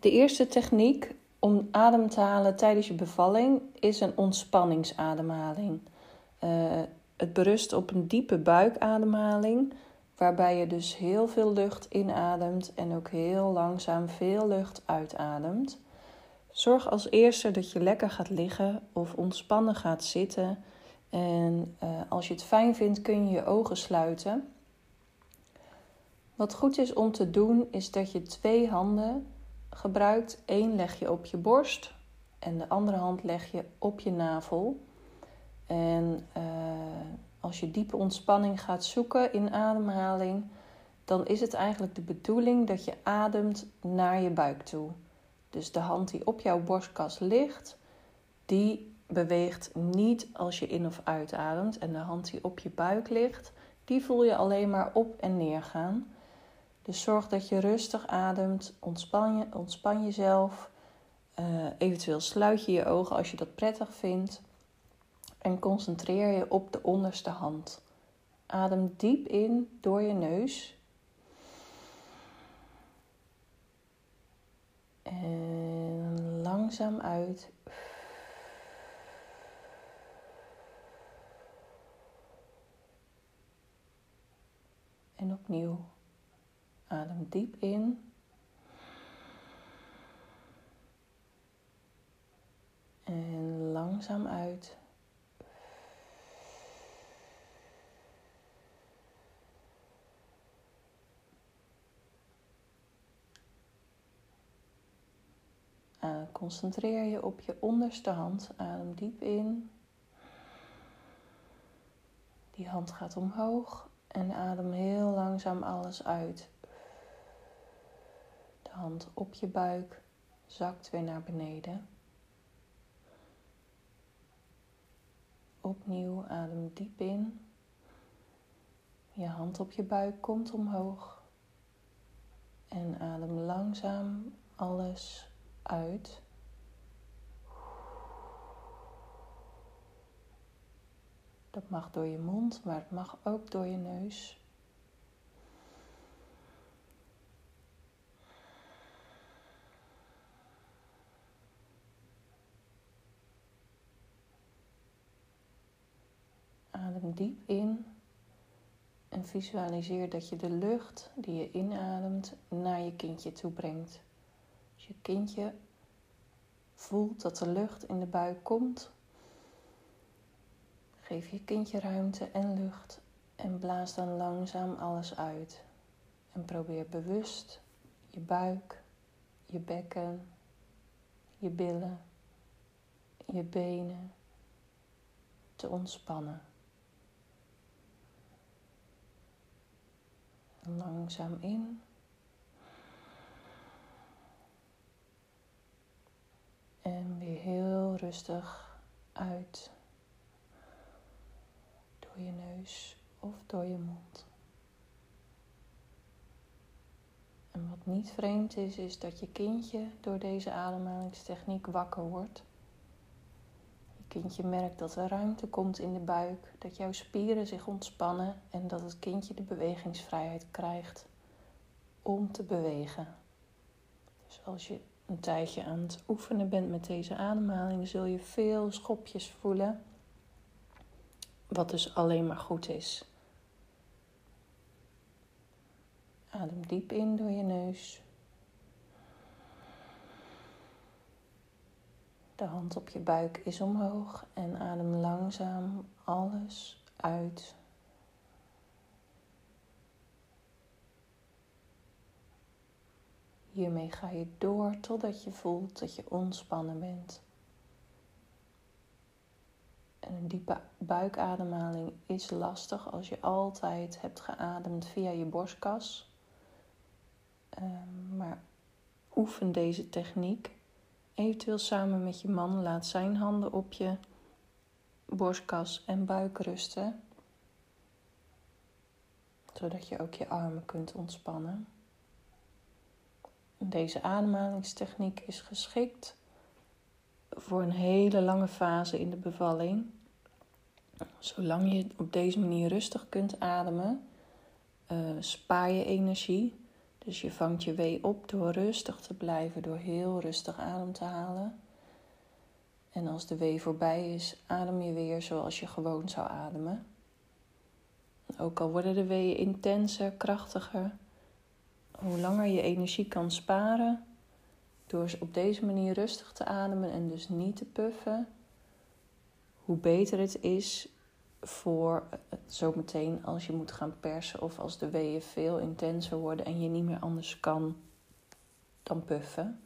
De eerste techniek om adem te halen tijdens je bevalling is een ontspanningsademhaling. Uh, het berust op een diepe buikademhaling, waarbij je dus heel veel lucht inademt en ook heel langzaam veel lucht uitademt. Zorg als eerste dat je lekker gaat liggen of ontspannen gaat zitten. En uh, als je het fijn vindt, kun je je ogen sluiten. Wat goed is om te doen, is dat je twee handen gebruikt. Eén leg je op je borst en de andere hand leg je op je navel. En uh, als je diepe ontspanning gaat zoeken in ademhaling, dan is het eigenlijk de bedoeling dat je ademt naar je buik toe. Dus de hand die op jouw borstkas ligt, die beweegt niet als je in of uitademt. En de hand die op je buik ligt, die voel je alleen maar op en neer gaan. Dus zorg dat je rustig ademt, ontspan, je, ontspan jezelf. Uh, eventueel sluit je je ogen als je dat prettig vindt. En concentreer je op de onderste hand. Adem diep in door je neus. En langzaam uit. En opnieuw. Adem diep in. En langzaam uit. Uh, concentreer je op je onderste hand. Adem diep in. Die hand gaat omhoog en adem heel langzaam alles uit. Hand op je buik zakt weer naar beneden. Opnieuw adem diep in. Je hand op je buik komt omhoog. En adem langzaam alles uit. Dat mag door je mond, maar het mag ook door je neus. Adem diep in en visualiseer dat je de lucht die je inademt naar je kindje toe brengt. Je kindje voelt dat de lucht in de buik komt, geef je kindje ruimte en lucht en blaas dan langzaam alles uit. En probeer bewust je buik, je bekken, je billen, je benen te ontspannen. Langzaam in. En weer heel rustig uit. Door je neus of door je mond. En wat niet vreemd is, is dat je kindje door deze ademhalingstechniek wakker wordt. Je kindje merkt dat er ruimte komt in de buik, dat jouw spieren zich ontspannen en dat het kindje de bewegingsvrijheid krijgt om te bewegen. Dus als je een tijdje aan het oefenen bent met deze ademhaling, zul je veel schopjes voelen. Wat dus alleen maar goed is. Adem diep in door je neus. De hand op je buik is omhoog en adem langzaam alles uit Hiermee ga je door totdat je voelt dat je ontspannen bent. En een diepe buikademhaling is lastig als je altijd hebt geademd via je borstkas. Ehm, maar oefen deze techniek. Eventueel samen met je man laat zijn handen op je borstkas en buik rusten. Zodat je ook je armen kunt ontspannen. Deze ademhalingstechniek is geschikt voor een hele lange fase in de bevalling. Zolang je op deze manier rustig kunt ademen, uh, spaar je energie. Dus je vangt je wee op door rustig te blijven, door heel rustig adem te halen. En als de wee voorbij is, adem je weer zoals je gewoon zou ademen. Ook al worden de weeën intenser, krachtiger, hoe langer je energie kan sparen, door op deze manier rustig te ademen en dus niet te puffen, hoe beter het is voor zometeen als je moet gaan persen of als de weeën veel intenser worden en je niet meer anders kan dan puffen.